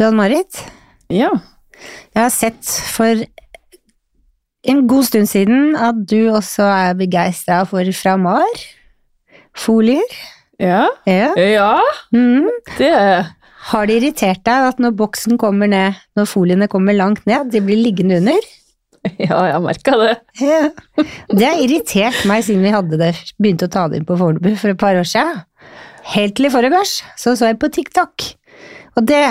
Du, Ann-Marit, Ja. jeg har sett for en god stund siden at du også er begeistra for Framar. Folier. Ja. Ja. ja. Mm. Det Har det irritert deg at når boksen kommer ned, når foliene kommer langt ned, de blir liggende under? Ja, jeg merka det. Ja. Det har irritert meg siden vi hadde det, begynte å ta det inn på Fornebu for et par år siden. Helt til i forgårs, så så jeg på TikTok. Og det,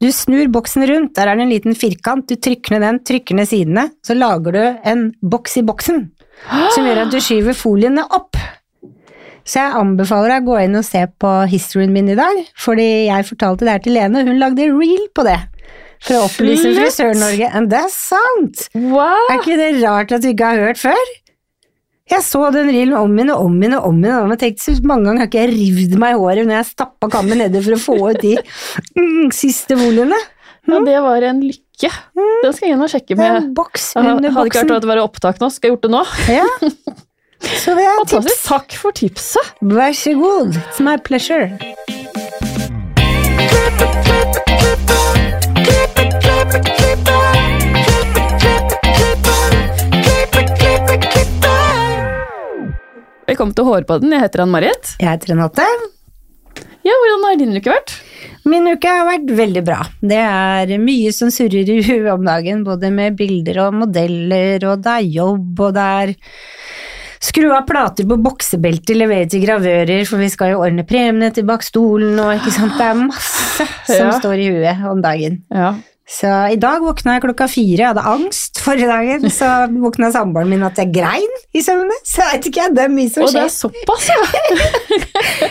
du snur boksen rundt, der er det en liten firkant, du trykker ned den, trykker ned sidene, så lager du en boks i boksen, som gjør at du skyver foliene opp. Så jeg anbefaler deg å gå inn og se på historien min i dag, fordi jeg fortalte det her til Lene, hun lagde reel på det. For å opplyse! Frisør-Norge. And det er sant! Wow! Er ikke det rart at du ikke har hørt før? Jeg så den reelen om igjen og om igjen og om igjen, og jeg tenkte så mange ganger har ikke jeg rivd meg i håret når jeg stappa kammen nedi for å få ut de mm, siste volumene. Ja, det var en lykke. Den skal jeg inn og sjekke med. en boks Jeg under hadde ikke hørt boksen. at det var opptak nå, skal jeg gjort det nå? Ja. Så det er tips. Takk for tipset. Vær så god. It's my pleasure. Velkommen til Hårpodden. Jeg heter Ann-Marit. Jeg heter Renate. Ja, hvordan har din uke vært? Min uke har vært veldig bra. Det er mye som surrer i huet om dagen, både med bilder og modeller, og det er jobb, og det er skru av plater på boksebelter, levere til gravører, for vi skal jo ordne premiene til bak stolen, og ikke sant, det er masse som Ja. står i huet om dagen. Ja. Så i dag våkna jeg klokka fire, jeg hadde angst forrige dagen, så våkna samboeren min at jeg grein i søvne, så jeg vet ikke, det er mye som skjer. Og det er såpass, ja!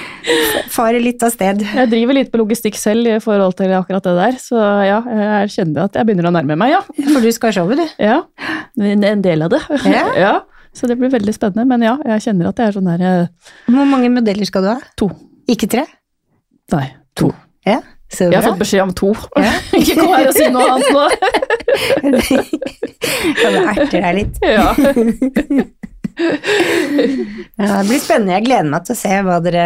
Farer litt av sted. Jeg driver litt på logistikk selv i forhold til akkurat det der, så ja, jeg kjenner at jeg begynner å nærme meg, ja. For du skal ha showet, du. Ja, en del av det. Ja. ja. Så det blir veldig spennende, men ja, jeg kjenner at jeg er sånn der eh, Hvor mange modeller skal du ha? To. Ikke tre? Nei, to. Ja, Jeg har fått beskjed om to. Ja. Ikke kom her og si noe annet nå. Kan du erte deg litt. Ja. Ja, det blir spennende. Jeg gleder meg til å se hva dere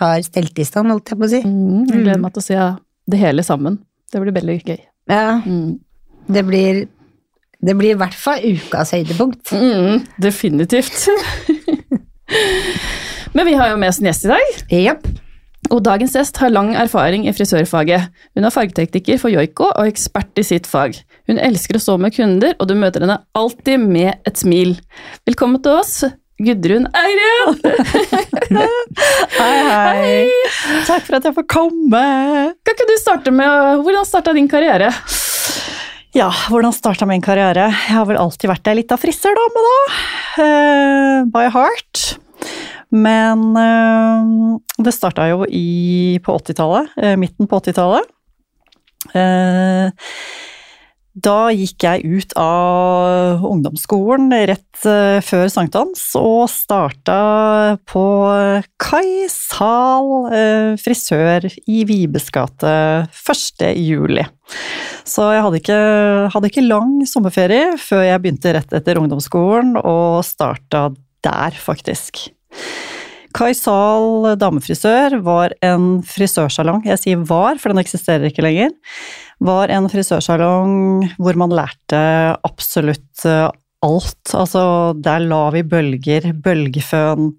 har stelt i stand, holdt jeg på å si. Mm, jeg gleder meg til å se det hele sammen. Det blir veldig gøy. Ja, Mm. det blir det blir i hvert fall ukas høydepunkt. Mm, definitivt. Men vi har jo med oss en gjest i dag. Japp. Og dagens gjest har lang erfaring i frisørfaget. Hun er fargetekniker for Joiko og ekspert i sitt fag. Hun elsker å stå med kunder, og du møter henne alltid med et smil. Velkommen til oss, Gudrun Eiren! Hei, hei. Takk for at jeg får komme. Kan ikke du starte med Hvordan starta din karriere? Ja, hvordan starta min karriere? Jeg har vel alltid vært ei lita frisørdame, da. Uh, by heart. Men eh, det starta jo i, på 80-tallet. eh, midten på 80-tallet. Eh, da gikk jeg ut av ungdomsskolen rett før sankthans og starta på Kai Sal frisør i Vibes gate 1. juli. Så jeg hadde ikke, hadde ikke lang sommerferie før jeg begynte rett etter ungdomsskolen og starta der, faktisk. Kai Zahl damefrisør var en frisørsalong, jeg sier var, for den eksisterer ikke lenger, var en frisørsalong hvor man lærte absolutt eh, alt. Altså, der la vi bølger, bølgeføn,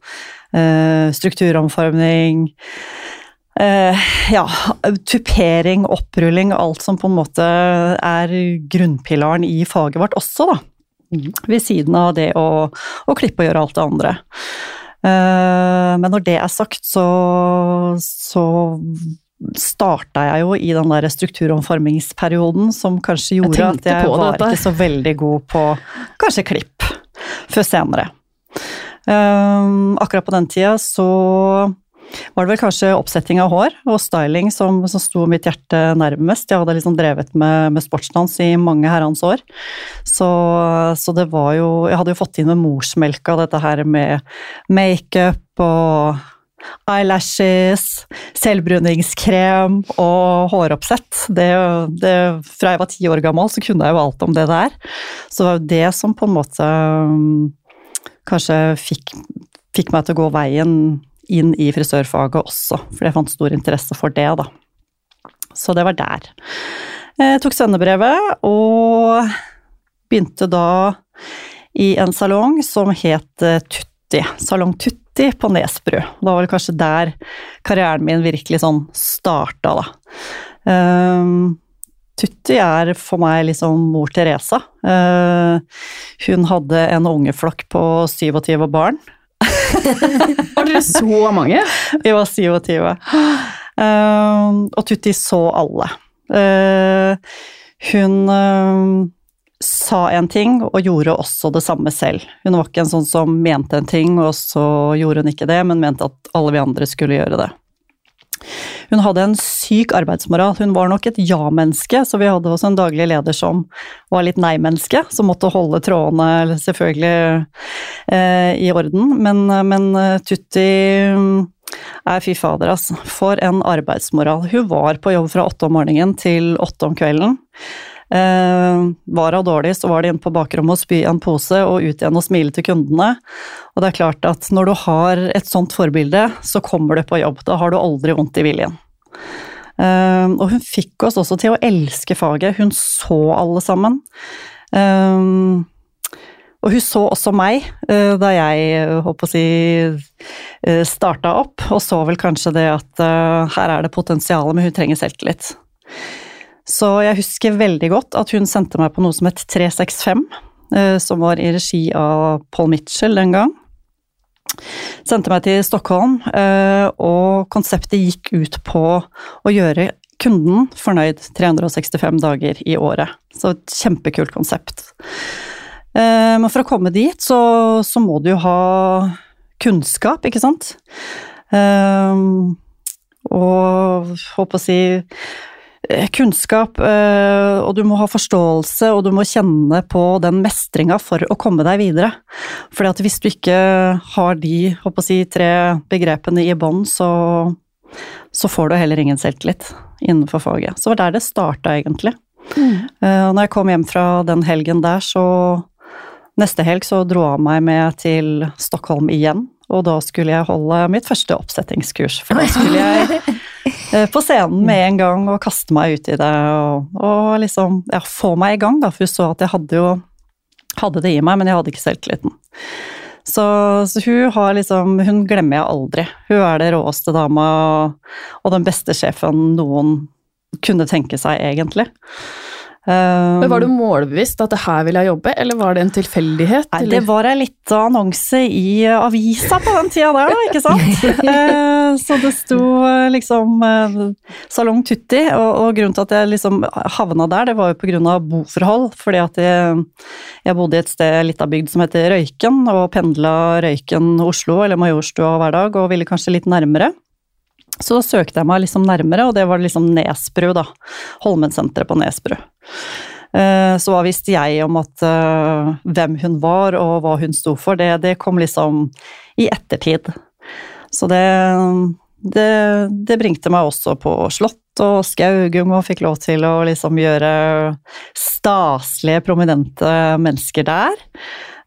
strukturomformning strukturomforming, eh, ja, tupering, opprulling, alt som på en måte er grunnpilaren i faget vårt også, da. Ved siden av det å, å klippe og gjøre alt det andre. Eh, Men når det er sagt, så, så starta jeg jo i den der strukturomformingsperioden som kanskje gjorde at jeg var dette. ikke så veldig god på kanskje klipp før senere. Um, akkurat på den tida så var det vel kanskje oppsetting av hår og styling som, som sto mitt hjerte nærmest. Jeg hadde liksom drevet med, med sportsdans i mange herrens år. Så, så det var jo Jeg hadde jo fått inn med morsmelka dette her med makeup og eyelashes, selvbruningskrem og håroppsett. Det, det, fra jeg var ti år gammel, så kunne jeg jo alt om det der. Så det var jo det som på en måte um, kanskje fikk, fikk meg til å gå veien inn i frisørfaget også, for jeg fant stor interesse for det, da. Så det var der. Jeg tok svennebrevet og begynte da i en salong som het eh, Tutti. Salong Tutti på Nesbru. Da var det kanskje der karrieren min virkelig sånn starta, da. Um, Tutti er for meg liksom mor Teresa. Hun hadde en ungeflokk på 27 barn. Var dere så mange? Vi var 27. Uh, og Tutti så alle. Uh, hun uh, sa en ting og gjorde også det samme selv. Hun var ikke en sånn som mente en ting, og så gjorde hun ikke det, men mente at alle vi andre skulle gjøre det. Hun hadde en syk arbeidsmoral. Hun var nok et ja-menneske, så vi hadde også en daglig leder som var litt nei-menneske, som måtte holde trådene selvfølgelig eh, i orden. Men, men Tutti er fy fader, altså. For en arbeidsmoral. Hun var på jobb fra åtte om morgenen til åtte om kvelden. Eh, var hun dårlig, så var det inn på bakrommet og spy i en pose og ut igjen og smile til kundene. Og det er klart at når du har et sånt forbilde, så kommer du på jobb. Da har du aldri vondt i viljen. Eh, og hun fikk oss også til å elske faget. Hun så alle sammen. Eh, og hun så også meg da jeg håper å si starta opp, og så vel kanskje det at her er det potensial, men hun trenger selvtillit. Så jeg husker veldig godt at hun sendte meg på noe som het 365, eh, som var i regi av Paul Mitchell den gang. Sendte meg til Stockholm, eh, og konseptet gikk ut på å gjøre kunden fornøyd 365 dager i året. Så et kjempekult konsept. Eh, men for å komme dit, så, så må du jo ha kunnskap, ikke sant? Og håper å si kunnskap, eh, og du må ha forståelse, og du må kjenne på den mestringa for å komme deg videre. Fordi at hvis du ikke har de si, tre begrepene i bånn, så, så, får du heller ingen selvtillit innenfor faget. Så det var der det starta, egentlig. Mm. Uh, når jeg kom hjem fra den helgen der, så Neste helg så dro jeg meg med til Stockholm igjen, og da skulle jeg holde mitt første oppsettingskurs. For da skulle jeg Eh, på scenen med en gang og kaste meg ut i det og, og liksom ja, få meg i gang, da. For hun så at jeg hadde jo hadde det i meg, men jeg hadde ikke selvtilliten. Så, så, hun har liksom Hun glemmer jeg aldri. Hun er det råeste dama og den beste sjefen noen kunne tenke seg, egentlig. Men Var du um, målbevisst at det her vil jeg jobbe, eller var det en tilfeldighet? Nei, det var ei lita annonse i avisa på den tida der, da, ikke sant. Eh, så det sto eh, liksom eh, Salong Tutti, og, og, grunnen til at jeg liksom havna der, det var jo av boforhold. Fordi at jeg, jeg bodde i et sted, litt av bygd som heter Røyken, og pendla Røyken-Oslo, eller Majorstua hver dag, og ville kanskje litt nærmere. Så søkte jeg meg liksom nærmere, og det var liksom Nesbru, da. Holmensenteret på Nesbru. Eh, så hva visste jeg om at uh, hvem hun var og hva hun sto for, det, det kom liksom i ettertid. Så det, det, det, bringte meg også på slott og Skaugum og fikk lov til å liksom gjøre staselige, prominente mennesker der.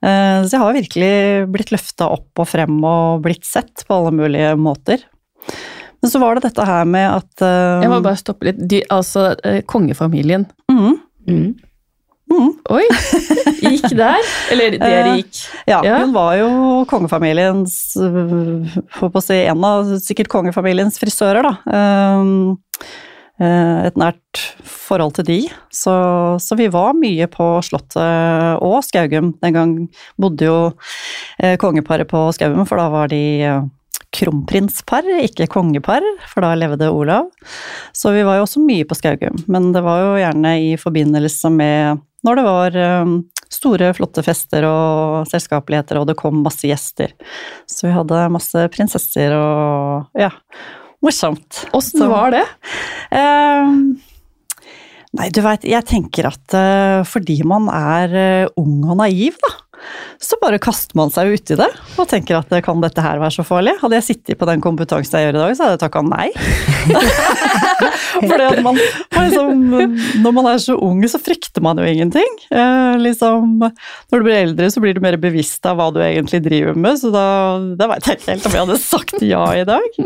Uh, så jeg har virkelig blitt løfta opp og frem og blitt sett på alle mulige måter. Men så var det dette her med at uh, Jeg må bare stoppe litt. De, altså, kongefamilien. Mm. Mm. Mm. Oi! Gikk der? Eller dere eh, gikk? Ja, ja, hun var jo kongefamiliens Får på å si en av sikkert kongefamiliens frisører, da. Um, et nært forhold til de. Så, så, vi var mye på Slottet og Skaugum. Den gang bodde jo kongeparet på Skaugum, for da var de kronprinspar, ikke kongepar, for da levde Olav. Så vi var jo også mye på Skaugum, men det var jo gjerne i forbindelse med når det var um, store, flotte fester og selskapeligheter, og det kom masse gjester. Så vi hadde masse prinsesser og ja, morsomt. Åssen var det? Eh, nei, du veit, jeg tenker at uh, fordi man er uh, ung og naiv, da, så bare kaster man seg uti det og tenker at kan dette her være så farlig? Hadde jeg sittet på den kompetansen jeg gjør i dag, så hadde jeg takka nei. Fordi at man, liksom, Når man er så ung, så frykter man jo ingenting. Eh, liksom, når du blir eldre, så blir du mer bevisst av hva du egentlig driver med, så da, da veit jeg ikke helt om jeg hadde sagt ja i dag.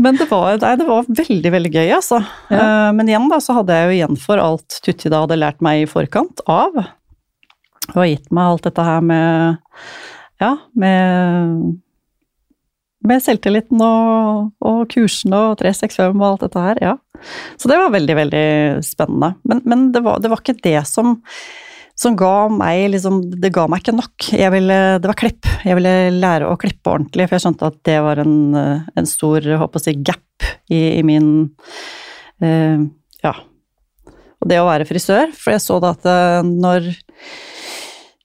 Men det var, nei, det var veldig, veldig gøy, altså. Ja. Eh, Men igjen da, så hadde jeg jo igjen for alt Tutti da hadde lært meg i forkant av. Og har gitt meg alt dette her med Ja, med med selvtilliten og, og kursene og 365 og alt dette her, ja. Så det var veldig, veldig spennende. Men, men det, var, det var ikke det som, som ga meg liksom Det ga meg ikke nok. Ville, det var klipp. Jeg ville lære å klippe ordentlig, for jeg skjønte at det var en, en stor håper å si, gap i, i min uh, Ja. Og det å være frisør. For jeg så da at eh, når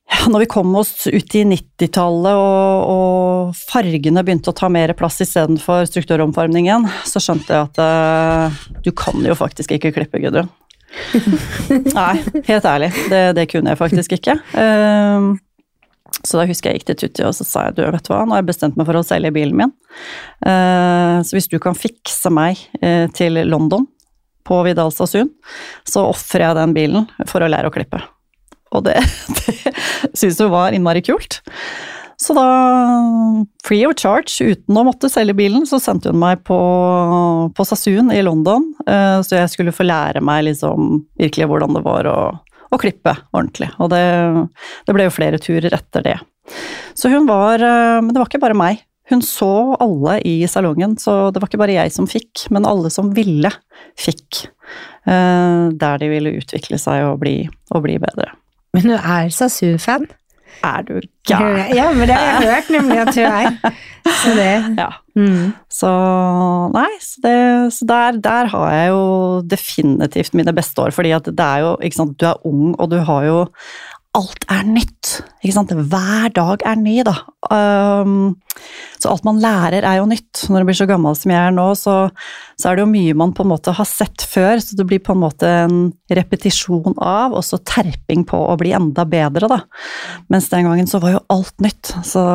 ja, når vi kom oss ut i 90-tallet og, og, fargene begynte å ta mer plass istedenfor strukturomformingen, så skjønte jeg at uh, du kan jo faktisk ikke klippe, Gudrun. Nei, helt ærlig. Det, det, kunne jeg faktisk ikke. Uh, så da husker jeg gikk til Tutti og så sa jeg du, vet du hva, nå har jeg bestemt meg for å selge bilen min. Uh, så hvis du kan fikse meg til London på Vidal Sassoon, så ofrer jeg den bilen for å lære å klippe. Og det, det syntes hun var innmari kult. Så da, free of charge, uten å måtte selge bilen, så sendte hun meg på, på Sassoon i London. Så jeg skulle få lære meg liksom virkelig hvordan det var å, å klippe ordentlig. Og det, det, ble jo flere turer etter det. Så hun var Men det var ikke bare meg. Hun så alle i salongen, så det var ikke bare jeg som fikk, men alle som ville, fikk. Der de ville utvikle seg og bli, og bli bedre. Men hun er Sasu-fan. Er du gæren? Ja, men det har jeg hørt nemlig at hun er. Så det Ja. Mm. Så nei, så, det, så der, der, har jeg jo definitivt mine beste år, fordi at det er jo Ikke sant, du er ung, og du har jo Alt er nytt. Ikke sant? Hver dag er ny, da. Um, så alt man lærer er jo nytt. Når du blir så gammel som jeg er nå, så, så, er det jo mye man på en måte har sett før, så det blir på en måte en repetisjon av, og så terping på å bli enda bedre, da. Mens den gangen så var jo alt nytt, så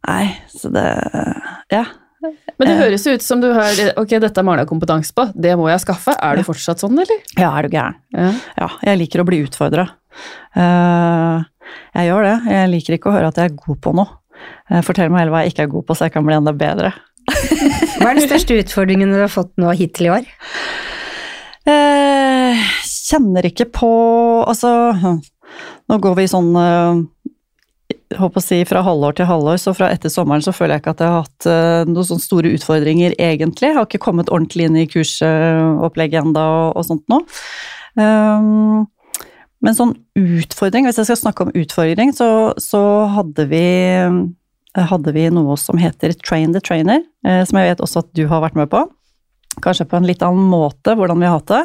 Nei, så det Ja. Men det høres ut som du har Ok, dette mangler jeg kompetanse på, det må jeg skaffe. Er du fortsatt sånn, eller? Ja, er du gæren. Ja. ja jeg liker å bli utfordra. Uh, jeg gjør det. Jeg liker ikke å høre at jeg er god på noe. Uh, fortell meg heller hva jeg ikke er god på, så jeg kan bli enda bedre. hva er den største utfordringen du har fått nå hittil i år? Jeg kjenner ikke på Altså, nå går vi sånn håper å si fra halvår til halvår, så fra etter sommeren så føler jeg ikke at jeg har hatt uh, noen sånne store utfordringer, egentlig. Jeg har ikke kommet ordentlig inn i kursopplegget enda og, og sånt nå. Um, men sånn utfordring, hvis jeg skal snakke om utfordring, så, så hadde, vi, hadde vi noe som heter Train the Trainer, uh, som jeg vet også at du har vært med på. Kanskje på en litt annen måte, hvordan vi har hatt det.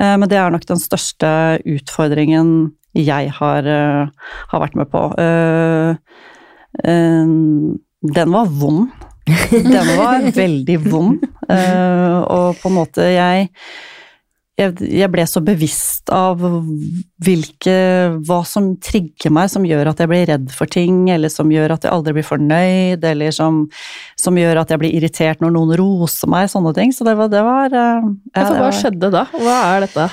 Uh, men det er nok den største utfordringen jeg har, uh, har vært med på. Uh, uh, den var vond. Den var veldig vond. og på en måte jeg, jeg, ble så bevisst av hvilke Hva som trigger meg, som gjør at jeg blir redd for ting, eller som gjør at jeg aldri blir fornøyd, eller som, som gjør at jeg blir irritert når noen roser meg, sånne ting. Så det var, det var ja, ja, Hva skjedde da? Hva er dette?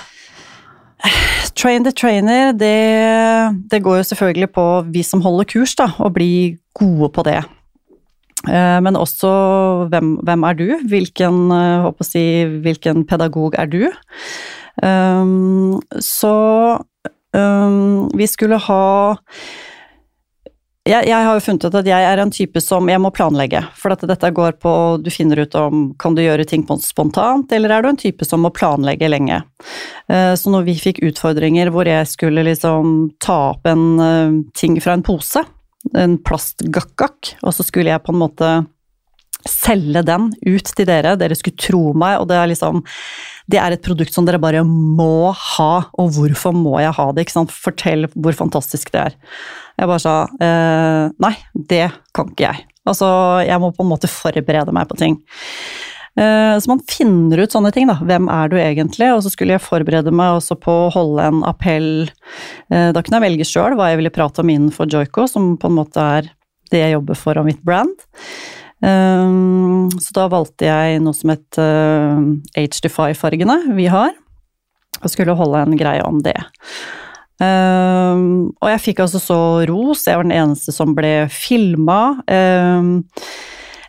Train the trainer, det, det, går jo selvfølgelig på vi som holder kurs, da, å bli gode på det. Men også hvem, hvem er du? Hvilken, si, hvilken, pedagog er du? Så vi skulle ha jeg, jeg, har jo funnet ut at jeg er en type som jeg må planlegge. For at dette går på Du finner ut om kan du gjøre ting spontant, eller er du en type som må planlegge lenge. Så når vi fikk utfordringer hvor jeg skulle liksom ta opp en ting fra en pose, en plastgakkak, og så skulle jeg på en måte selge den ut til dere, dere skulle tro meg, og det er liksom det er et produkt som dere bare må ha, og hvorfor må jeg ha det? Fortell hvor fantastisk det er. Jeg bare sa eh, nei, det kan ikke jeg. Altså, jeg må på en måte forberede meg på ting. Eh, så man finner ut sånne ting, da. Hvem er du egentlig? Og så skulle jeg forberede meg også på å holde en appell. Eh, da kunne jeg velge sjøl hva jeg ville prate om innenfor Joico, som på en måte er det jeg jobber for av mitt brand. Um, så da valgte jeg noe som het uh, H-Defy-fargene vi har, og skulle holde en greie om det. Um, og jeg fikk altså så ros, jeg var den eneste som ble filma. Um,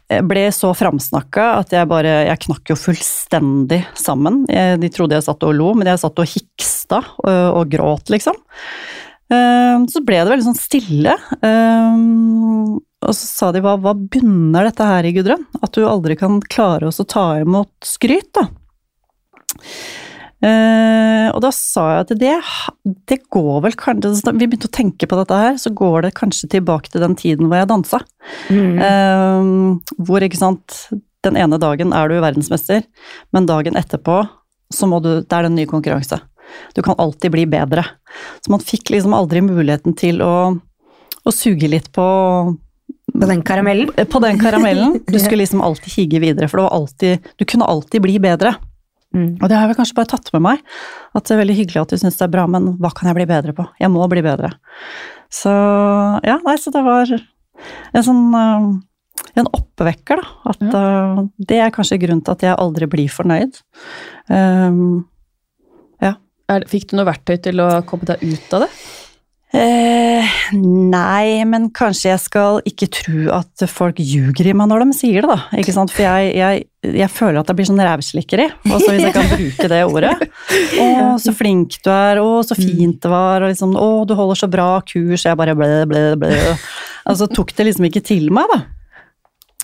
jeg ble så framsnakka at jeg bare Jeg knakk jo fullstendig sammen. Jeg, de trodde jeg satt og lo, men jeg satt og hiksta og, og gråt, liksom. Um, så ble det veldig sånn stille. Eh, og så sa de hva, hva bunner dette her i, Gudrun? At du aldri kan klare oss å ta imot skryt, da. Uh, og da sa jeg at det, det går vel kanskje vi begynte å tenke på dette her, så går det kanskje tilbake til den tiden hvor jeg dansa. Mm. Uh, hvor, ikke sant, den ene dagen er du verdensmester, men dagen etterpå så må du Det er en ny konkurranse. Du kan alltid bli bedre. Så man fikk liksom aldri muligheten til å, å suge litt på På den karamellen? på den karamellen. Du skulle liksom alltid hige videre, for det var alltid Du kunne alltid bli bedre. Mm. Og det har jeg kanskje bare tatt med meg. At det er veldig hyggelig at du syns det er bra, men hva kan jeg bli bedre på? Jeg må bli bedre. Så ja, nei, så det var en sånn øh, en oppvekker, da. At øh, det er kanskje grunnen til at jeg aldri blir fornøyd. Um, Er, fikk du noe verktøy til å komme deg ut av det? Eh, nei, men kanskje jeg skal ikke tro at folk ljuger i meg når de sier det, da. Ikke sant? For jeg, jeg, jeg føler at jeg blir sånn rævslikkeri, altså hvis jeg kan bruke det ordet. Å, så flink du er, å, så fint det var, og liksom, å, du holder så bra kurs, jeg bare ble, ble, ble. Altså tok det liksom ikke til meg, da.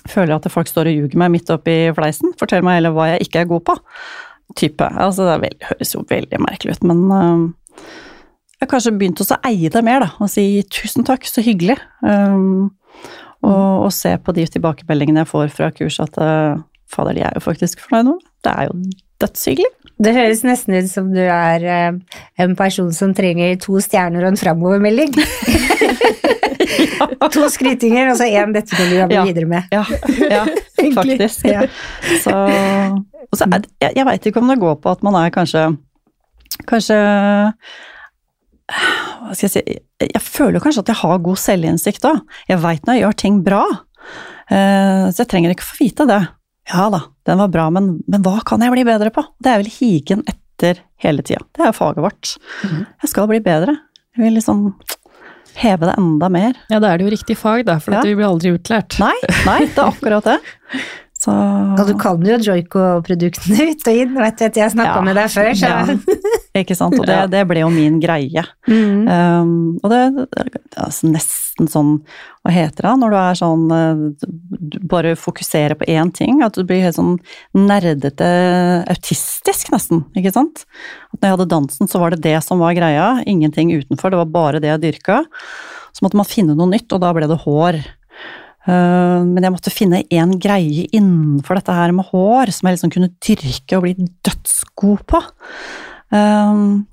Føler at folk står og ljuger meg midt oppi fleisen, forteller meg heller hva jeg ikke er god på. Type. Altså det veldig, høres jo veldig merkelig ut, men øh, jeg har kanskje begynt å eie det mer, da, og si tusen takk, så hyggelig. Um, og, og se på de tilbakemeldingene jeg får fra kurs at uh, fader, de er jo faktisk fornøyd nå. Det er jo dødshyggelig. Det høres nesten ut som du er uh, en person som trenger to stjerner og en framovermelding. to skrytinger og så én 'dette kan du jobbe Ja. videre med'. Ja, ja faktisk. Ja. Så, og så er, jeg, jeg veit ikke om det går på at man er kanskje Kanskje Hva skal jeg si Jeg, føler kanskje at jeg har god selvinnsikt òg. Jeg veit når jeg gjør ting bra. Eh, så jeg trenger ikke få vite det. Ja da, den var bra, men, men hva kan jeg bli bedre på? Det er vel higen etter hele tida. Det er faget vårt. Jeg skal bli bedre. Jeg vil liksom heve det enda mer. Ja, da er det jo riktig fag, da, for Ja. vi blir aldri utlært. Nei, nei, det er akkurat det. Så Og du kan jo Joico-produktene ut og inn, vet du at jeg snakka Ja. med deg før, så Ja. Ikke sant, og det, det ble jo min greie. Mm. Um, og det det er altså nesten sånn, hva heter det, når du er sånn eh, Du bare fokuserer på én ting, at du blir helt sånn nerdete autistisk, nesten, ikke sant? At når jeg hadde dansen, så var det det som var greia, ingenting utenfor, det var bare det jeg dyrka. Så måtte man finne noe nytt, og da ble det hår. Uh, men jeg måtte finne én greie innenfor dette her med hår, som jeg liksom kunne dyrke og bli dødsgod på. Um,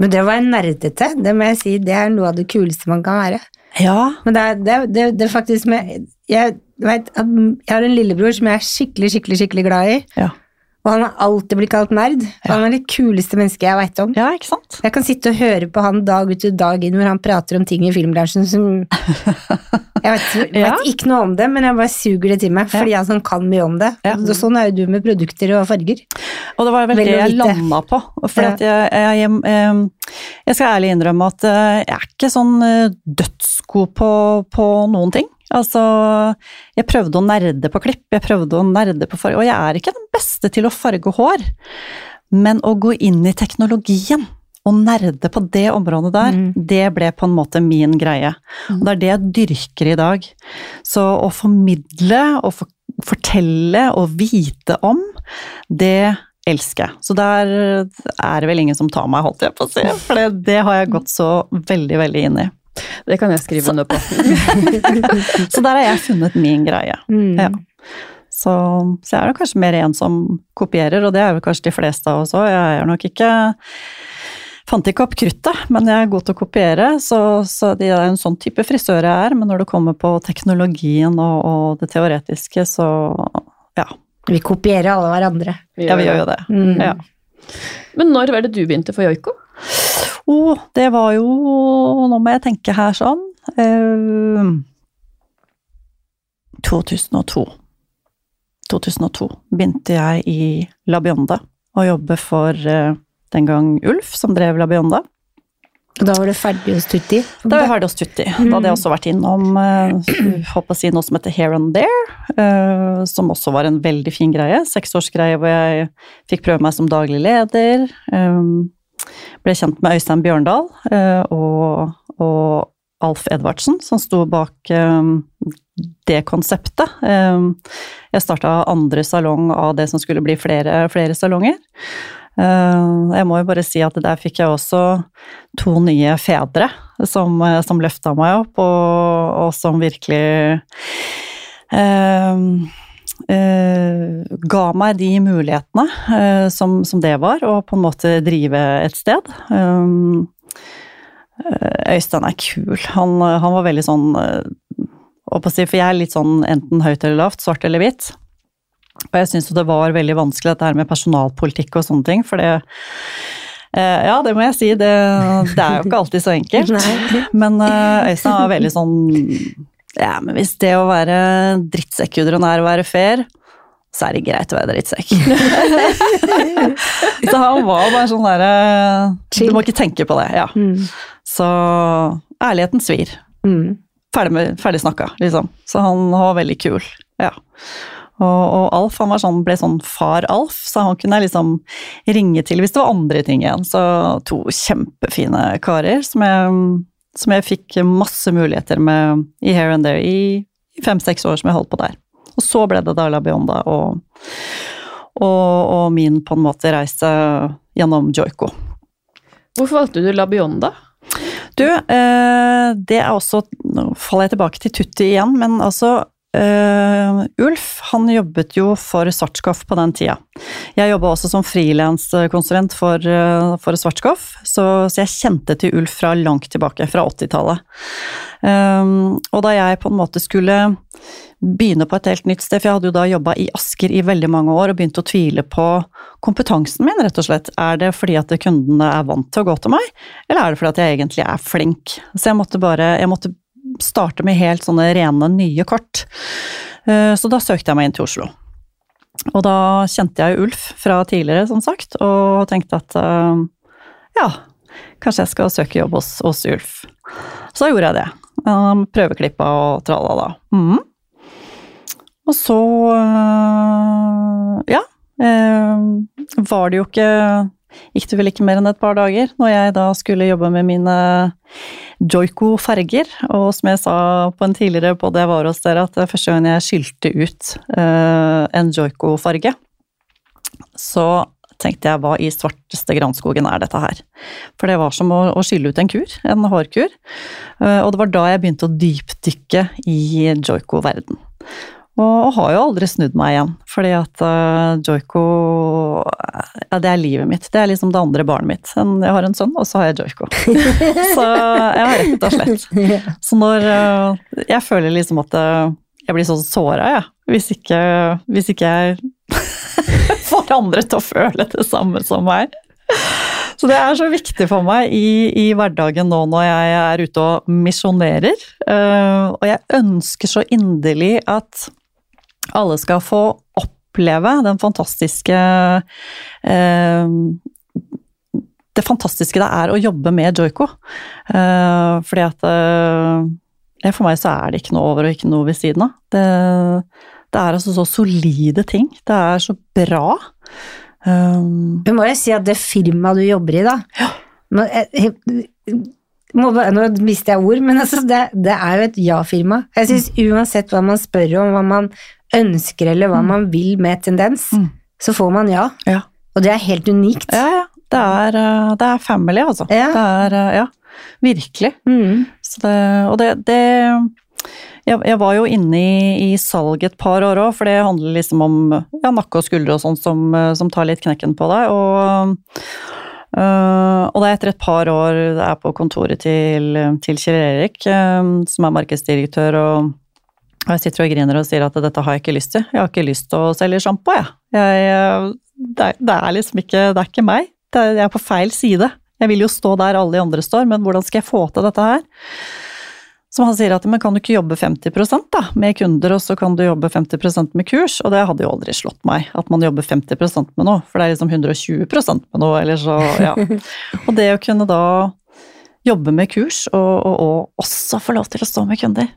Men det var nerdete, det må jeg si, det er noe av det kuleste man kan være. ja, Men det er, det, det, det er faktisk med Jeg vet jeg har en lillebror som jeg er skikkelig, skikkelig, skikkelig glad i. Ja. Og han har alltid blitt kalt nerd. Og Han er det kuleste mennesket jeg veit om. ja, ikke sant? Jeg kan sitte og høre på han dag ut og dag inn hvor han prater om ting i filmbransjen som Jeg vet, vet Ja. ikke noe om det, men jeg bare suger det til meg fordi han sånn kan mye om det. Ja. Og Sånn er jo du med produkter og farger. Og det var vel det jeg landa på. For Ja. jeg, jeg, jeg, jeg skal ærlig innrømme at eh, jeg er ikke sånn eh, dødsgod på, på noen ting. Altså, jeg prøvde å nerde på klipp, jeg prøvde å nerde på farge, og jeg er ikke den beste til å farge hår. Men å gå inn i teknologien og nerde på det området der, Mm. det ble på en måte min greie. Og det er det jeg dyrker i dag. Så å formidle og for, fortelle og vite om, det elsker jeg. Så der er det vel ingen som tar meg, holdt jeg på å si. For det, det har jeg gått så veldig, veldig inn i. Det kan jeg skrive under på. Så der har jeg funnet min greie. Mm. Ja. Så, så jeg er nok kanskje mer en som kopierer, og det er vel kanskje de fleste av oss òg. Jeg er nok ikke Fant ikke opp kruttet, men jeg er god til å kopiere, så, så det er en sånn type frisør jeg er. Men når det kommer på teknologien og, og det teoretiske, så ja. Vi kopierer alle hverandre. Ja, vi gjør jo det. Mm. Ja. Men når var det du begynte for joiko? Å, det var jo Nå må jeg tenke her sånn. eh, 2002. 2002 begynte jeg i La Bionde å jobbe for eh, den gang Ulf, som drev La Bionde. Da var du ferdig hos Tutti? Da var jeg ferdig hos Tutti. Da hadde jeg også vært innom uh, håper å si noe som heter Here and There, uh, som også var en veldig fin greie. Seksårsgreie hvor jeg fikk prøve meg som daglig leder. Um, ble kjent med Øystein Bjørndal uh, og, og, Alf Edvardsen, som sto bak um, det konseptet. Um, jeg starta andre salong av det som skulle bli flere, flere salonger. Uh, jeg må jo bare si at der fikk jeg også to nye fedre som, som løfta meg opp, og, og som virkelig uh, Uh, ga meg de mulighetene eh, som, som, det var, å på en måte drive et sted. Um, Øystein er kul. Han, han, var veldig sånn For jeg er litt sånn enten høyt eller lavt, svart eller hvitt. Og jeg syns jo det var veldig vanskelig dette her med personalpolitikk og sånne ting, for det ja, det må jeg si. Det, det er jo ikke alltid så enkelt. Men Øystein var veldig sånn ja, men hvis det å være drittsekkudron er å være fair, så er det greit å være drittsekk. så han var bare sånn derre Du må ikke tenke på det. Ja. Mm. Så ærligheten svir. Mm. Ferdig, med, ferdig snakka, liksom. Så han var veldig kul. Ja. Og, og, Alf han sånn, ble sånn far-Alf, så han kunne jeg liksom ringe til hvis det var andre ting igjen. Så to kjempefine karer som jeg som jeg fikk masse muligheter med i Here and There i, i fem-seks år som jeg holdt på der. Og så ble det da La Bionda og, og, og, min på en måte reise gjennom Joico. Hvorfor valgte du La Bionda? Du, eh, det er også Nå faller jeg tilbake til Tutti igjen, men altså Uh, Ulf han jobbet jo for Svartskoff på den tida. Jeg jobba også som frilanskonsulent for, uh, for Svartskoff, så, så, jeg kjente til Ulf fra langt tilbake, fra 80-tallet. Um, eh, og da jeg på en måte skulle begynne på et helt nytt sted, for jeg hadde jo da jobba i Asker i veldig mange år og begynte å tvile på kompetansen min, rett og slett. Er det fordi at kundene er vant til å gå til meg, eller er det fordi at jeg egentlig er flink? Så jeg måtte bare jeg måtte starte med helt sånne rene, nye kort. Eh, så da søkte jeg meg inn til Oslo. Og da kjente jeg Ulf fra tidligere, som sagt, og tenkte at eh, ja, kanskje jeg skal søke jobb hos, hos Ulf. Så da gjorde jeg det. Prøveklippa og tralala. Mm. Og så, eh, ja, var det jo ikke gikk det vel ikke mer enn et par dager, når jeg da skulle jobbe med mine Joico-farger. Og som jeg sa på en tidligere på det jeg var hos dere, at det første gang jeg skylte ut uh, en Joico-farge, så tenkte jeg hva i svarteste granskogen er dette her? For det var som å, å skylle ut en kur, en hårkur. Uh, og det var da jeg begynte å dypdykke i Joico-verden. Og, har jo aldri snudd meg igjen, fordi at uh, joiko Ja, det er livet mitt. Det er liksom det andre barnet mitt. Jeg har en sønn, og så har jeg joiko. så jeg har rett og slett. Så når uh, Jeg føler liksom at uh, jeg blir så såra, jeg. Ja, hvis ikke, hvis ikke jeg får andre til å føle det samme som meg. Så det er så viktig for meg i, i hverdagen nå når jeg er ute og misjonerer. Uh, og jeg ønsker så inderlig at alle skal få oppleve den fantastiske eh, Det fantastiske det er å jobbe med joiko. Eh, fordi at eh, For meg så er det ikke noe over og ikke noe ved siden av. Det, det er altså så solide ting. Det er så bra. Um, du må jo si at det firmaet du jobber i, da ja. nå, jeg, må, nå mister jeg ord, men altså det, det er jo et ja-firma. Jeg syns uansett hva man spør om, hva man ønsker eller hva mm. man vil med tendens, mm. så får man ja. ja. Og det er helt unikt. Ja, ja. Det er, eh, det er family, altså. Ja. Det er eh, Ja. Virkelig. Mm. Det, og det, det jeg, jeg, var jo inne i, i salg et par år òg, for det handler liksom om ja, nakke og skuldre og sånt som, eh, som, tar litt knekken på deg. Og, øh, og det er etter et par år jeg er på kontoret til, til Kjell Erik, øh, som er markedsdirektør, og og jeg sitter og griner og sier at dette har jeg ikke lyst til. Jeg har ikke lyst til å selge sjampo, jeg. jeg det, er, det, er liksom ikke Det er ikke meg. Er, jeg er på feil side. Jeg vil jo stå der alle de andre står, men hvordan skal jeg få til dette her? Som han sier at men kan du ikke jobbe 50 da, med kunder, og så kan du jobbe 50% med kurs? Og det hadde jo aldri slått meg, at man jobber 50% med noe, for det er liksom 120% med noe, eller så, ja. Og det å kunne da jobbe med kurs, og, og, og også få lov til å stå med kunder.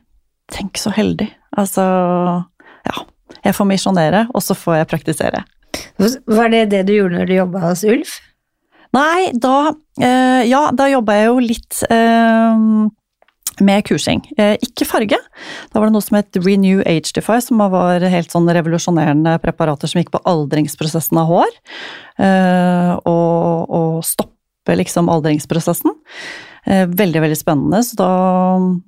Tenk så heldig. Altså, ja. Jeg får misjonere, og så får jeg praktisere. Var det det du gjorde når du jobba hos Ulf? Nei, da eh, Ja, da jobba jeg jo litt eh, med kursing. Eh, ikke farge. Da var det noe som het Renew Age Defy, som var helt sånn revolusjonerende preparater som gikk på aldringsprosessen av hår. Eh, og, og stoppe liksom aldringsprosessen. Eh, veldig, veldig spennende. Så da,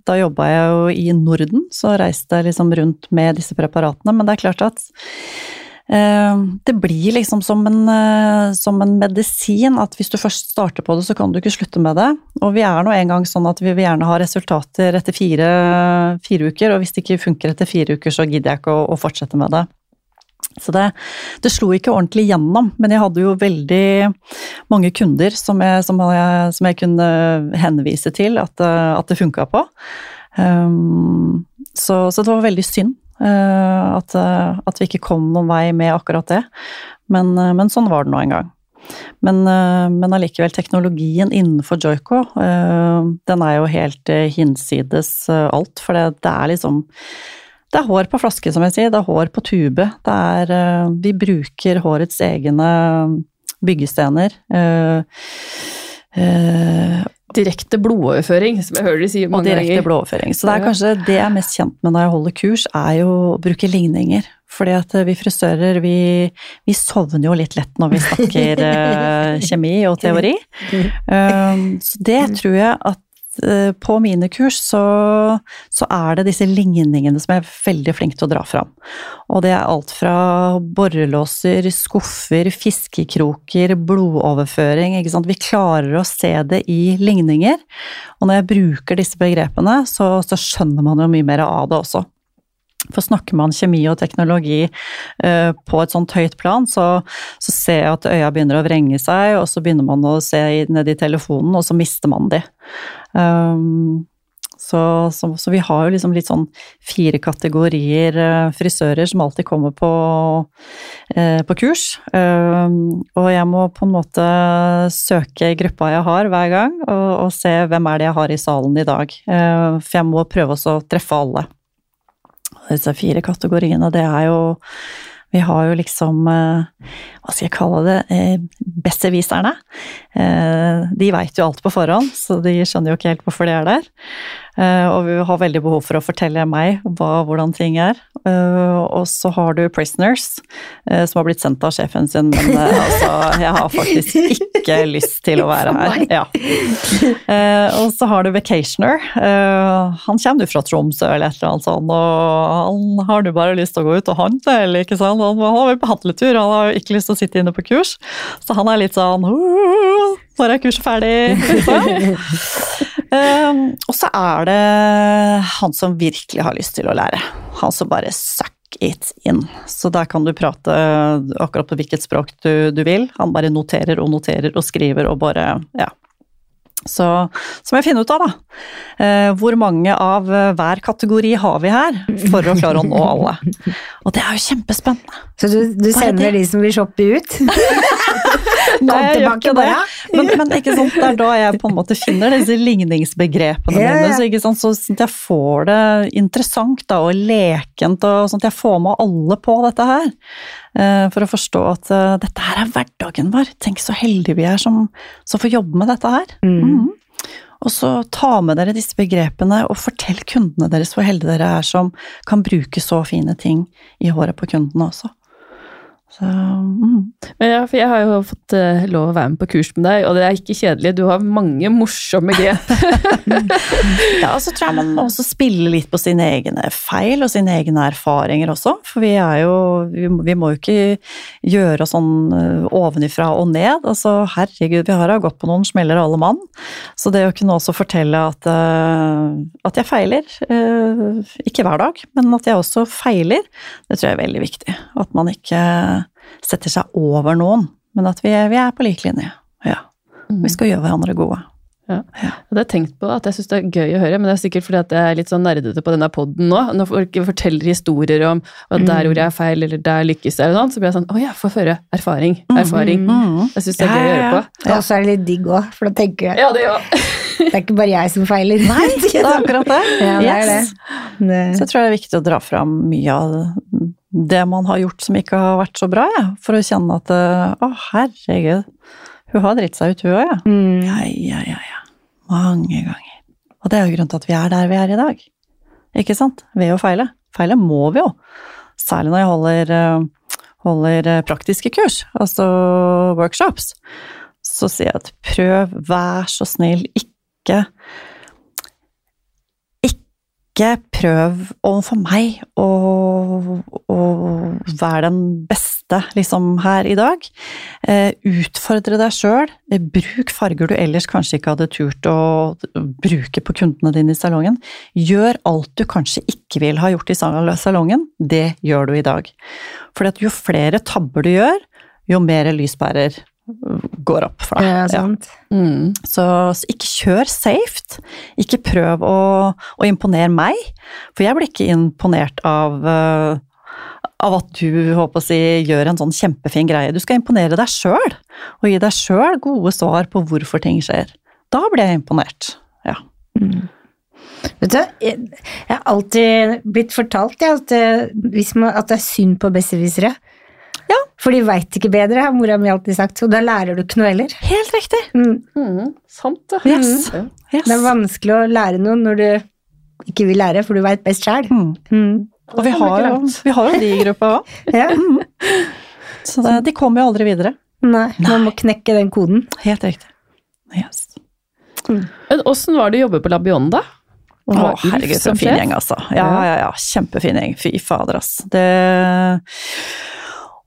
da jobba jeg jo i Norden, så reiste jeg liksom rundt med disse preparatene. Men det er klart at eh, det blir liksom som en, eh, som en, medisin, at hvis du først starter på det, så kan du ikke slutte med det. Og vi er nå engang sånn at vi vil gjerne ha resultater etter fire, fire uker, og hvis det ikke funker etter fire uker, så gidder jeg ikke å, å fortsette med det. Så det, det, slo ikke ordentlig gjennom, men jeg hadde jo veldig mange kunder som jeg, som jeg, som jeg kunne henvise til at, at det funka på. Um, så, så, det var veldig synd uh, at, at, vi ikke kom noen vei med akkurat det. Men, uh, men sånn var det nå en gang. Men, uh, men allikevel, teknologien innenfor Joico, den er jo helt hinsides alt. For det, det er liksom det er hår på flaske, som jeg sier. Det er hår på tube. Det er uh, Vi bruker hårets egne byggestener. Uh, uh, direkte blodoverføring, som jeg hører de sier mange ganger. Og direkte blodoverføring. Så det er kanskje det jeg er mest kjent med når jeg holder kurs, er jo å bruke ligninger. Fordi at vi frisører, vi, vi sovner jo litt lett når vi snakker kjemi og teori. så det tror jeg at Eh, på mine kurs så, så, er det disse ligningene som jeg er veldig flink til å dra fram. Og det er alt fra borrelåser, skuffer, fiskekroker, blodoverføring. Ikke sant? Vi klarer å se det i ligninger. Og når jeg bruker disse begrepene, så, så skjønner man jo mye mer av det også. For snakker man kjemi og teknologi uh, på et sånt høyt plan, så, så, ser jeg at øya begynner å vrenge seg, og så begynner man å se ned i telefonen, og så mister man de. Um, så, så, så, vi har jo liksom litt sånn fire kategorier uh, frisører som alltid kommer på, uh, på kurs. Um, og jeg må på en måte søke gruppa jeg har hver gang, og, og se hvem er det jeg har i salen i dag. for jeg må prøve å treffe alle disse fire kategoriene, det er jo Vi har jo liksom eh, Hva skal jeg kalle det? Eh, besserwisserne. Eh, de veit jo alt på forhånd, så de skjønner jo ikke helt hvorfor de er der. Og vi har veldig behov for å fortelle meg hva, hvordan ting er. Og så har du Prisoners, som har blitt sendt av sjefen sin, men altså, jeg har faktisk ikke lyst til å være her. Ja. Og så har du Vacationer. Han kommer jo fra Tromsø eller et eller annet sånt, og han har du bare lyst til å gå ut og handle, eller ikke sant. Han har vel på handletur, han har jo ikke lyst til å sitte inne på kurs, så han er litt sånn når er kurset ferdig? um, og så er det han som virkelig har lyst til å lære. Han som bare suck it in. Så der kan du prate akkurat på hvilket språk du, du vil. Han bare noterer og noterer og skriver og bare ja, så, så må jeg finne ut av, da. Eh, hvor mange av eh, hver kategori har vi her, for å klare å nå alle. Og det er jo kjempespennende. Så du, du sender de som vil shoppe ut? Nei, jeg gjør ikke det. Men, men ikke sant, det er da jeg på en måte finner disse ligningsbegrepene yeah. mine, så, ikke sant, så sånn at jeg får det interessant da, og lekent, og sånn at jeg får med alle på dette her. Eh, for å forstå at uh, dette her er hverdagen vår. Tenk så heldige vi er som, som får jobbe med dette her. Mm. Mm. Og så ta med dere disse begrepene, og fortell kundene deres hvor heldige dere er som kan bruke så fine ting i håret på kundene også. Så, mm. ja, for jeg har jo fått uh, lov å være med på kurs med deg, og det er ikke kjedelig. Du har mange morsomme grep. ja, og så tror jeg man må også spille litt på sine egne feil og sine egne erfaringer også. For vi er jo Vi, vi må jo ikke gjøre sånn uh, ovenifra og ned. Altså herregud, vi har da gått på noen smeller alle mann. Så det å kunne også fortelle at, uh, at jeg feiler, ikke hver dag, men at jeg også feiler, det tror jeg er veldig viktig. At man ikke setter seg over noen, men at vi, vi er på lik linje. Ja. Mm. Vi skal gjøre hverandre gode. Ja. ja. Det har jeg tenkt på, at jeg syns det er gøy å høre, men det er sikkert fordi at jeg er litt sånn nerdete på denne poden nå. Når folk forteller historier om at der gjorde jeg feil, eller der lykkes jeg, eller sånn, så blir jeg sånn Å ja, få høre. Erfaring. Mm, Erfaring. Mm, mm, Jeg syns det er gøy å høre på. Ja, og så er det litt digg òg, for da tenker jeg Ja, det ja. Det er ikke bare jeg som feiler. Nei, det er akkurat det. Ja, det er det. det. Så jeg tror det er viktig å dra fram mye av det man har gjort som ikke har vært så bra, ja. for å kjenne at eh, å, herregud, hun har dritt seg ut, hun òg, ja. Mm. Ja, ja, ja, ja. Mange ganger. Og det er jo grunnen til at vi er der vi er i dag. Ikke sant? Ved å feile. Feile må vi jo. Særlig når jeg holder, eh, holder eh, praktiske kurs, altså workshops. Så sier jeg at prøv, vær så snill, ikke Ikke prøv overfor meg å, å være den beste liksom her i dag. Eh, utfordre deg sjøl. Bruk farger du ellers kanskje ikke hadde turt å bruke på kundene dine i salongen. Gjør alt du kanskje ikke vil ha gjort i salongen. Det gjør du i dag. For jo flere tabber du gjør, jo mer lyspærer går opp for deg. Ja, Ja. Mm. Så, så ikke kjør safe. Ikke prøv å, å imponere meg, for jeg blir ikke imponert av eh, av at du håper å si, gjør en sånn kjempefin greie. Du skal imponere deg sjøl, og gi deg sjøl gode svar på hvorfor ting skjer. Da blir jeg imponert. Ja. Vet du, jeg, jeg har alltid blitt fortalt jeg, at, hvis man, at det er synd på besserwissere. Ja. For de veit ikke bedre, har mora mi alltid sagt, og da lærer du ikke noe heller. Helt riktig. Mm. Mm. Sant, det. Yes. Mm. Yes. Det er vanskelig å lære noe når du ikke vil lære, for du veit best sjæl. Mm. Mm. Og vi har, jo, vi har jo de i gruppa òg, Ja. så det, de kommer jo aldri videre. Nei, man må knekke den koden. Helt riktig. Yes. Åssen var det å jobbe på Labion, da? Å, ha herregud, en fin gjeng, altså. Ja, ja, ja. Kjempefin gjeng. Fy fader, ass. Det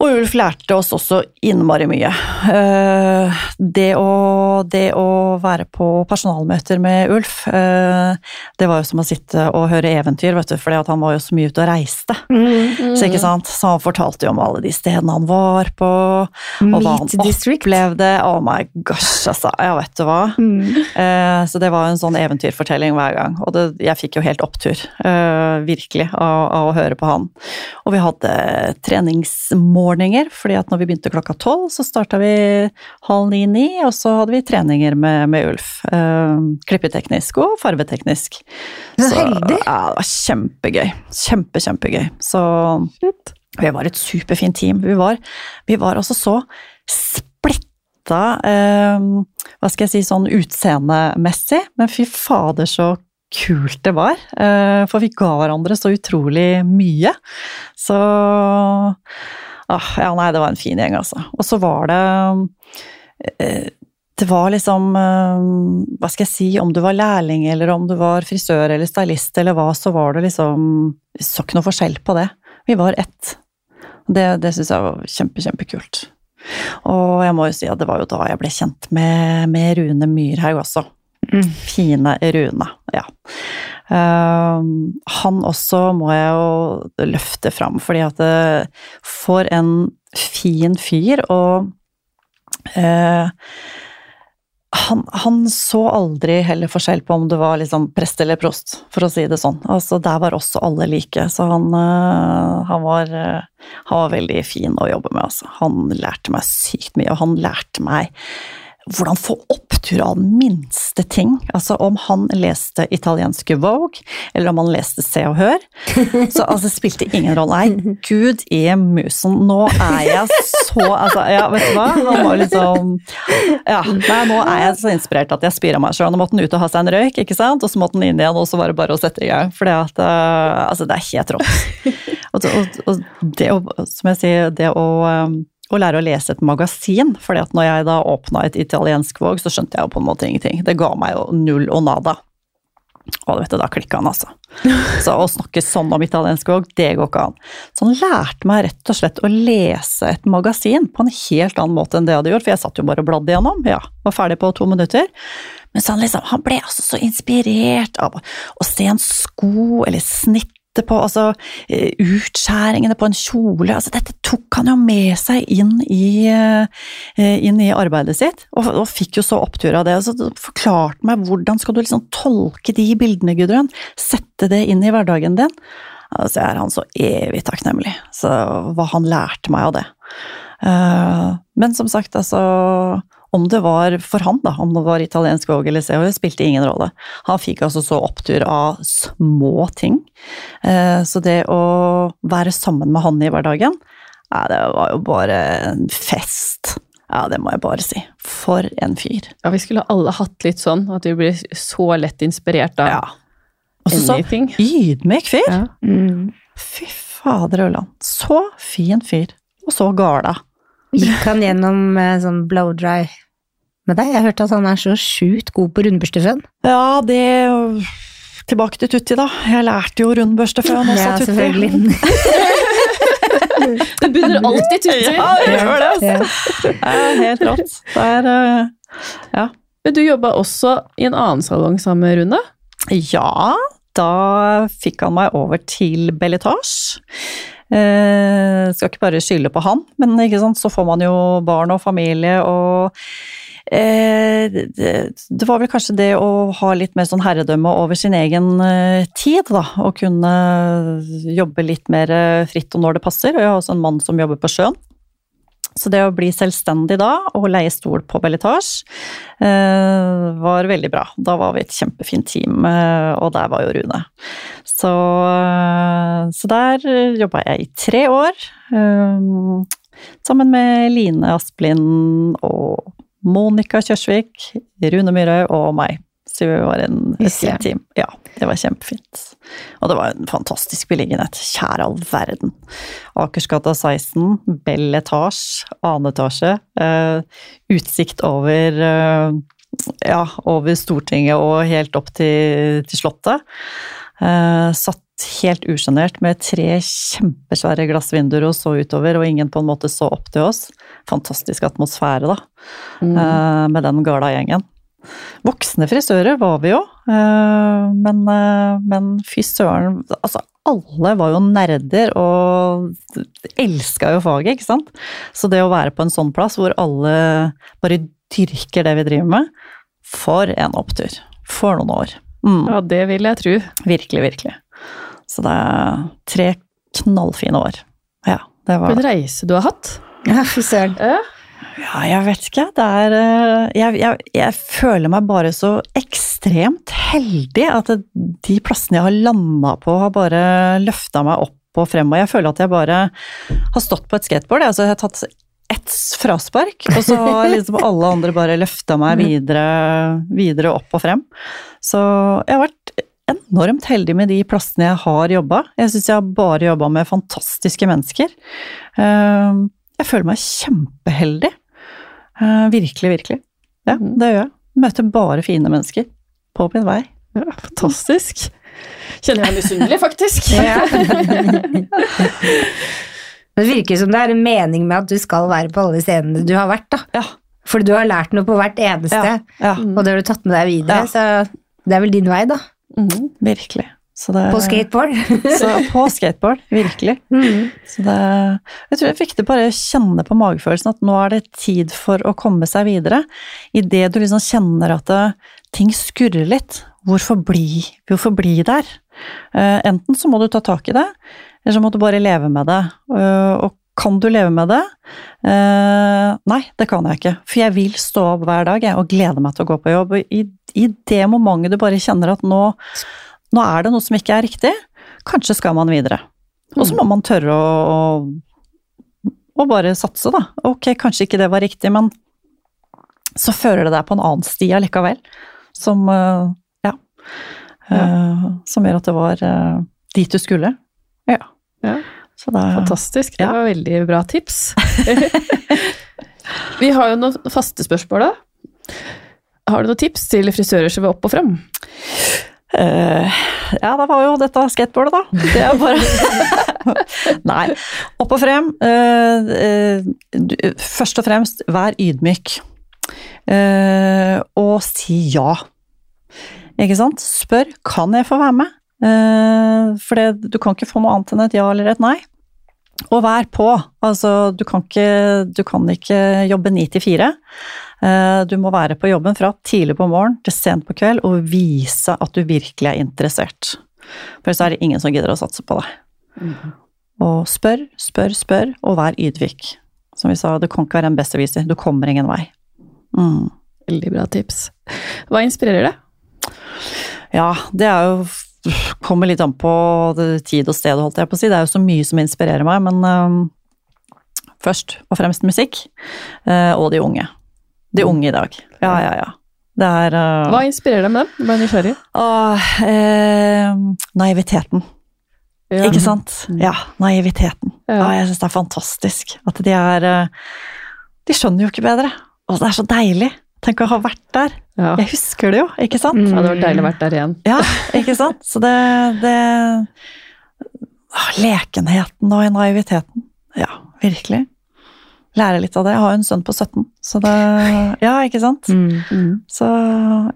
Og Ulf lærte oss også innmari mye. Eh, Det å, det å være på personalmøter med Ulf, eh, det var jo som å sitte og høre eventyr, vet du, for han var jo så mye ute og reiste. Mm. Så, ikke sant? så han fortalte jo om alle de stedene han var på, og hva han District. opplevde. Oh my gosh, altså. Ja, vet du hva. Mm. Eh, Så det var en sånn eventyrfortelling hver gang, og det, jeg fikk jo helt opptur, virkelig, av, av å høre på han. Og vi hadde treningsmorgener, fordi at når vi begynte klokka tolv, så starta vi halv ni-ni, og så hadde vi treninger med, med Ulf. Uh, klippeteknisk og farveteknisk. Så heldig. Ja, det var kjempegøy. Kjempe, kjempegøy. Så vi var et superfint team. Vi var, vi var også så splitta, uh, hva skal jeg si, sånn utseendemessig, men fy fader så kult det var. Eh, for vi ga hverandre så utrolig mye. Så ah, Ja, nei, det var en fin gjeng, altså. Og så var det eh, det var liksom eh, Hva skal jeg si, om du var lærling eller om du var frisør eller stylist eller hva, så var det liksom Vi så ikke noe forskjell på det. Vi var ett. Det, det syns jeg var kjempe, kjempekult. Og jeg må jo si at det var jo da jeg ble kjent med, med Rune Myrhaug også. Mm. Fine Rune, ja. Um, han også må jeg jo løfte fram, fordi at det, for en fin fyr, og eh, han, han så aldri heller forskjell på om du var liksom prest eller prost, for å si det sånn. Altså, der var også alle like, så han, eh, han, var, eh, han var veldig fin å jobbe med. Altså. Han lærte meg sykt mye, og han lærte meg hvordan få opptur av minste ting. Altså om han leste italienske Vogue, eller om han leste Se og Hør. Så altså, det spilte ingen rolle. Nei, gud i musen, nå er jeg så altså, Ja, vet du hva? Nå må liksom Ja, nei, nå er jeg så inspirert at jeg spyr av meg sjøl. Nå måtte han ut og ha seg en røyk, ikke sant? og så måtte han inn igjen, og så var det bare å sette i gang. For det, altså, det er helt rått. Og, og, og det å, som jeg sier, det å um, å lære å lese et magasin. fordi at når jeg da åpna et italiensk våg, så skjønte jeg jo på en måte ingenting. Det ga meg jo null og nada. Og vet du, da klikka han, altså. Så å snakke sånn om italiensk våg, det går ikke an. Så han lærte meg rett og slett å lese et magasin på en helt annen måte enn det jeg hadde gjort, for jeg satt jo bare og bladde igjennom. Ja, var ferdig på to minutter. Men så han liksom, han ble altså så inspirert av å se en sko eller snitt på, altså eh, utskjæringene på en kjole altså Dette tok han jo med seg inn i, eh, inn i arbeidet sitt, og, og fikk jo så opptur av det. Så forklarte meg hvordan skal du liksom tolke de bildene, Gudrun? Sette det inn i hverdagen din. Altså, jeg er han så evig takknemlig, så hva han lærte meg av det. Eh, men som sagt, altså Om det var for han, da, om det var italiensk Vogue eller Se, spilte ingen rolle. Han fikk altså så opptur av små ting. Eh, så det å være sammen med han i hverdagen, ja, det var jo bare en fest. Ja, det må jeg bare si. For en fyr. Ja, vi skulle alle hatt litt sånn, at vi blir så lett inspirert av Ja. Og så så ydmyk fyr. Ja. Mm. Fy fader Ulland. Så fin fyr. Og så gala. Gikk han gjennom eh, sånn blow dry med deg? Jeg hørte at han er så sjukt god på rundbørstefønn. Ja, det Tilbake til Tutti, da. Jeg lærte jo rundbørsteføn også Ja, av Tutti. selvfølgelig. Det bunner alltid tutti! Ja, det gjør det. altså. Det er helt rått. Det er Ja. Men du jobba også i en annen salong sammen med Rune? Ja, da fikk han meg over til Belletage. Eh, skal ikke bare skylde på han, men ikke sant, så får man jo barn og familie og eh, det, det var vel kanskje det å ha litt mer sånn herredømme over sin egen eh, tid, da. Å kunne jobbe litt mer eh, fritt og når det passer. Og jeg har også en mann som jobber på sjøen. Så det å bli selvstendig da, og leie stol på Belletage, eh, var veldig bra. Da var vi et kjempefint team, eh, og der var jo Rune. Så, eh, så der jobba jeg i tre år, sammen med Line Asplin og Monica Kjørsvik, Rune Myhre og meg. Så vi var en, team. Ja, det var kjempefint. Og det var en fantastisk beliggenhet. Kjære all verden. Akersgata 16, Bell etasje, annen etasje. Uh, utsikt over uh, ja, over Stortinget og helt opp til, til Slottet. Uh, satt helt usjenert med tre kjempesvære glassvinduer og så utover, og ingen på en måte så opp til oss. Fantastisk atmosfære, da, Mm. med den gala-gjengen. Voksne frisører var vi jo, eh, men, eh, men fy søren, altså alle var jo nerder og elska jo faget, ikke sant. Så det å være på en sånn plass hvor alle bare dyrker det vi driver med, for en opptur. For noen år. Mm, Ja, det vil jeg tro. Virkelig, virkelig. Så det er tre knallfine år. Ja, det var For en reise du har hatt. Ja, fy søren. Ja, jeg vet ikke. Det er eh, jeg, jeg, jeg føler meg bare så ekstremt heldig at de plassene jeg har landa på, har bare løfta meg opp og frem. Og jeg føler at jeg bare har stått på et skateboard. Altså, jeg har tatt ett fraspark, og så har liksom alle andre bare løfta meg videre, videre opp og frem. Så jeg har vært enormt heldig med de plassene jeg har jobba. Jeg syns jeg har bare jobba med fantastiske mennesker. Eh, Jeg føler meg kjempeheldig. Eh, virkelig, virkelig. Ja, Mm. det gjør jeg. Møter bare fine mennesker på min vei. Ja, fantastisk. Kjenner jeg meg misunnelig, faktisk. Men det virker som det er en mening med at du skal være på alle scenene du har vært, da. Ja. For du har lært noe på hvert eneste, Ja, ja og det har du tatt med deg videre, så det er vel din vei, da. Mm, virkelig. Det, På skateboard. Så på skateboard, virkelig. Mm. Så det, jeg tror det er viktig bare å kjenne på magefølelsen at nå er det tid for å komme seg videre. Idet du liksom kjenner at det, ting skurrer litt, hvorfor bli, hvorfor bli der? Uh, enten så må du ta tak i det, eller så må du bare leve med det. Uh, og kan du leve med det? Uh, nei, det kan jeg ikke. For jeg vil stå opp hver dag jeg, og glede meg til å gå på jobb. I, I det momentet du bare kjenner at nå, nå er det noe som ikke er riktig, kanskje skal man videre. Og så må man tørre å, å, å bare satse, da. Ok, kanskje ikke det var riktig, men så fører det deg på en annen sti allikevel. Som ja, ja. Eh, som gjør at det var eh, dit du skulle. Ja. Ja. Så det Fantastisk. Det var veldig bra tips. Vi har jo noen faste spørsmål, da. Har du noen tips til frisører som vil opp og frem? Eh, ja, da var jo dette skateboardet, da. Det er bare Nei. Opp og frem. Uh, du- først og fremst, vær ydmyk. Uh, og si ja. Ikke sant? Spør kan jeg få være med. For det, du kan ikke få noe annet enn et ja eller et nei. Og vær på. Altså, du kan ikke, du kan ikke jobbe ni til fire. Eh, Du må være på jobben fra tidlig på morgen til sent på kveld og vise at du virkelig er interessert. For så er det ingen som gidder å satse på deg. Og spør, spør, spør, og vær ydmyk. Som vi sa, du kan ikke være en besserwisser. Du kommer ingen vei. Mm. Veldig bra tips. Hva inspirerer deg? Ja, det er jo Kommer litt an på tid og sted, holdt jeg på å si. Det er jo så mye som inspirerer meg, men um, først og fremst musikk. Uh, og de unge. De unge i dag. Ja, ja, ja. Det er uh, Hva inspirerer deg med dem? Bare nysgjerrig. Uh, naiviteten. Ja. Ikke sant? Mm. Ja, naiviteten. Ja. Jeg syns det er fantastisk. At de er De skjønner jo ikke bedre. Og det er så deilig. Tenk å ha vært der. Ja. Jeg husker det jo, ikke sant? Ja, Det var deilig å vært der igjen. Ja, ikke sant? Så det, det ah, Lekenheten og naiviteten. Ja, virkelig. Lære litt av det. Jeg har jo en sønn på 17, så det Ja, ikke sant? Mm. Mm. Så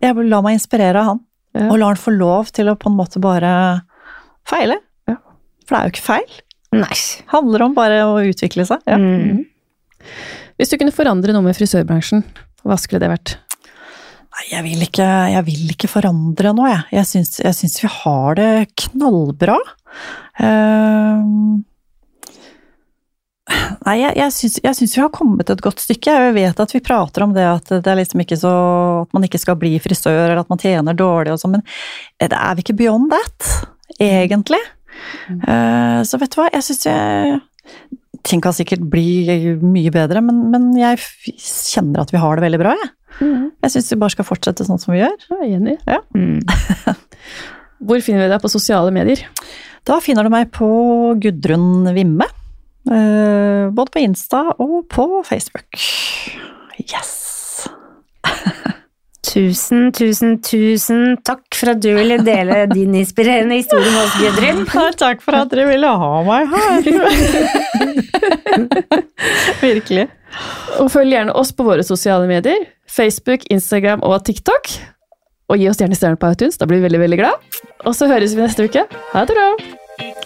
jeg vil la meg inspirere av han. Ja. Og la han få lov til å på en måte bare feile. Ja. For det er jo ikke feil. Nei. Handler om bare å utvikle seg. Ja. Mm. Hvis du kunne forandre noe med frisørbransjen, hva skulle det vært? Nei, jeg vil ikke, jeg vil ikke forandre noe, jeg. Jeg syns, jeg syns vi har det knallbra. Uh, nei, jeg, jeg, syns, jeg syns vi har kommet et godt stykke. Jeg vet at vi prater om det at det er liksom ikke så At man ikke skal bli frisør, eller at man tjener dårlig og sånn, men det er vi ikke beyond that, egentlig. Eh, så vet du hva, jeg syns jeg Ting kan sikkert bli mye bedre, men, men jeg kjenner at vi har det veldig bra, jeg. Jeg syns vi bare skal fortsette sånn som vi gjør. Jeg er enig. Mm. Hvor finner vi deg på sosiale medier? Da finner du meg på Gudrun Vimme. eh, både på Insta og på Facebook. Yes! Tusen, tusen, tusen takk for at du ville dele din inspirerende historie med oss, Gudrun. Takk for at dere ville ha meg her. Virkelig. Og følg gjerne oss på våre sosiale medier. Facebook, Instagram og TikTok. Og gi oss gjerne stjerner på iTunes, da blir vi veldig veldig glad. Og så høres vi neste uke. Ha det bra!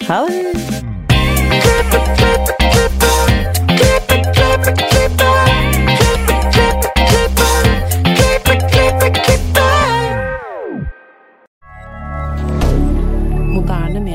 Ha det.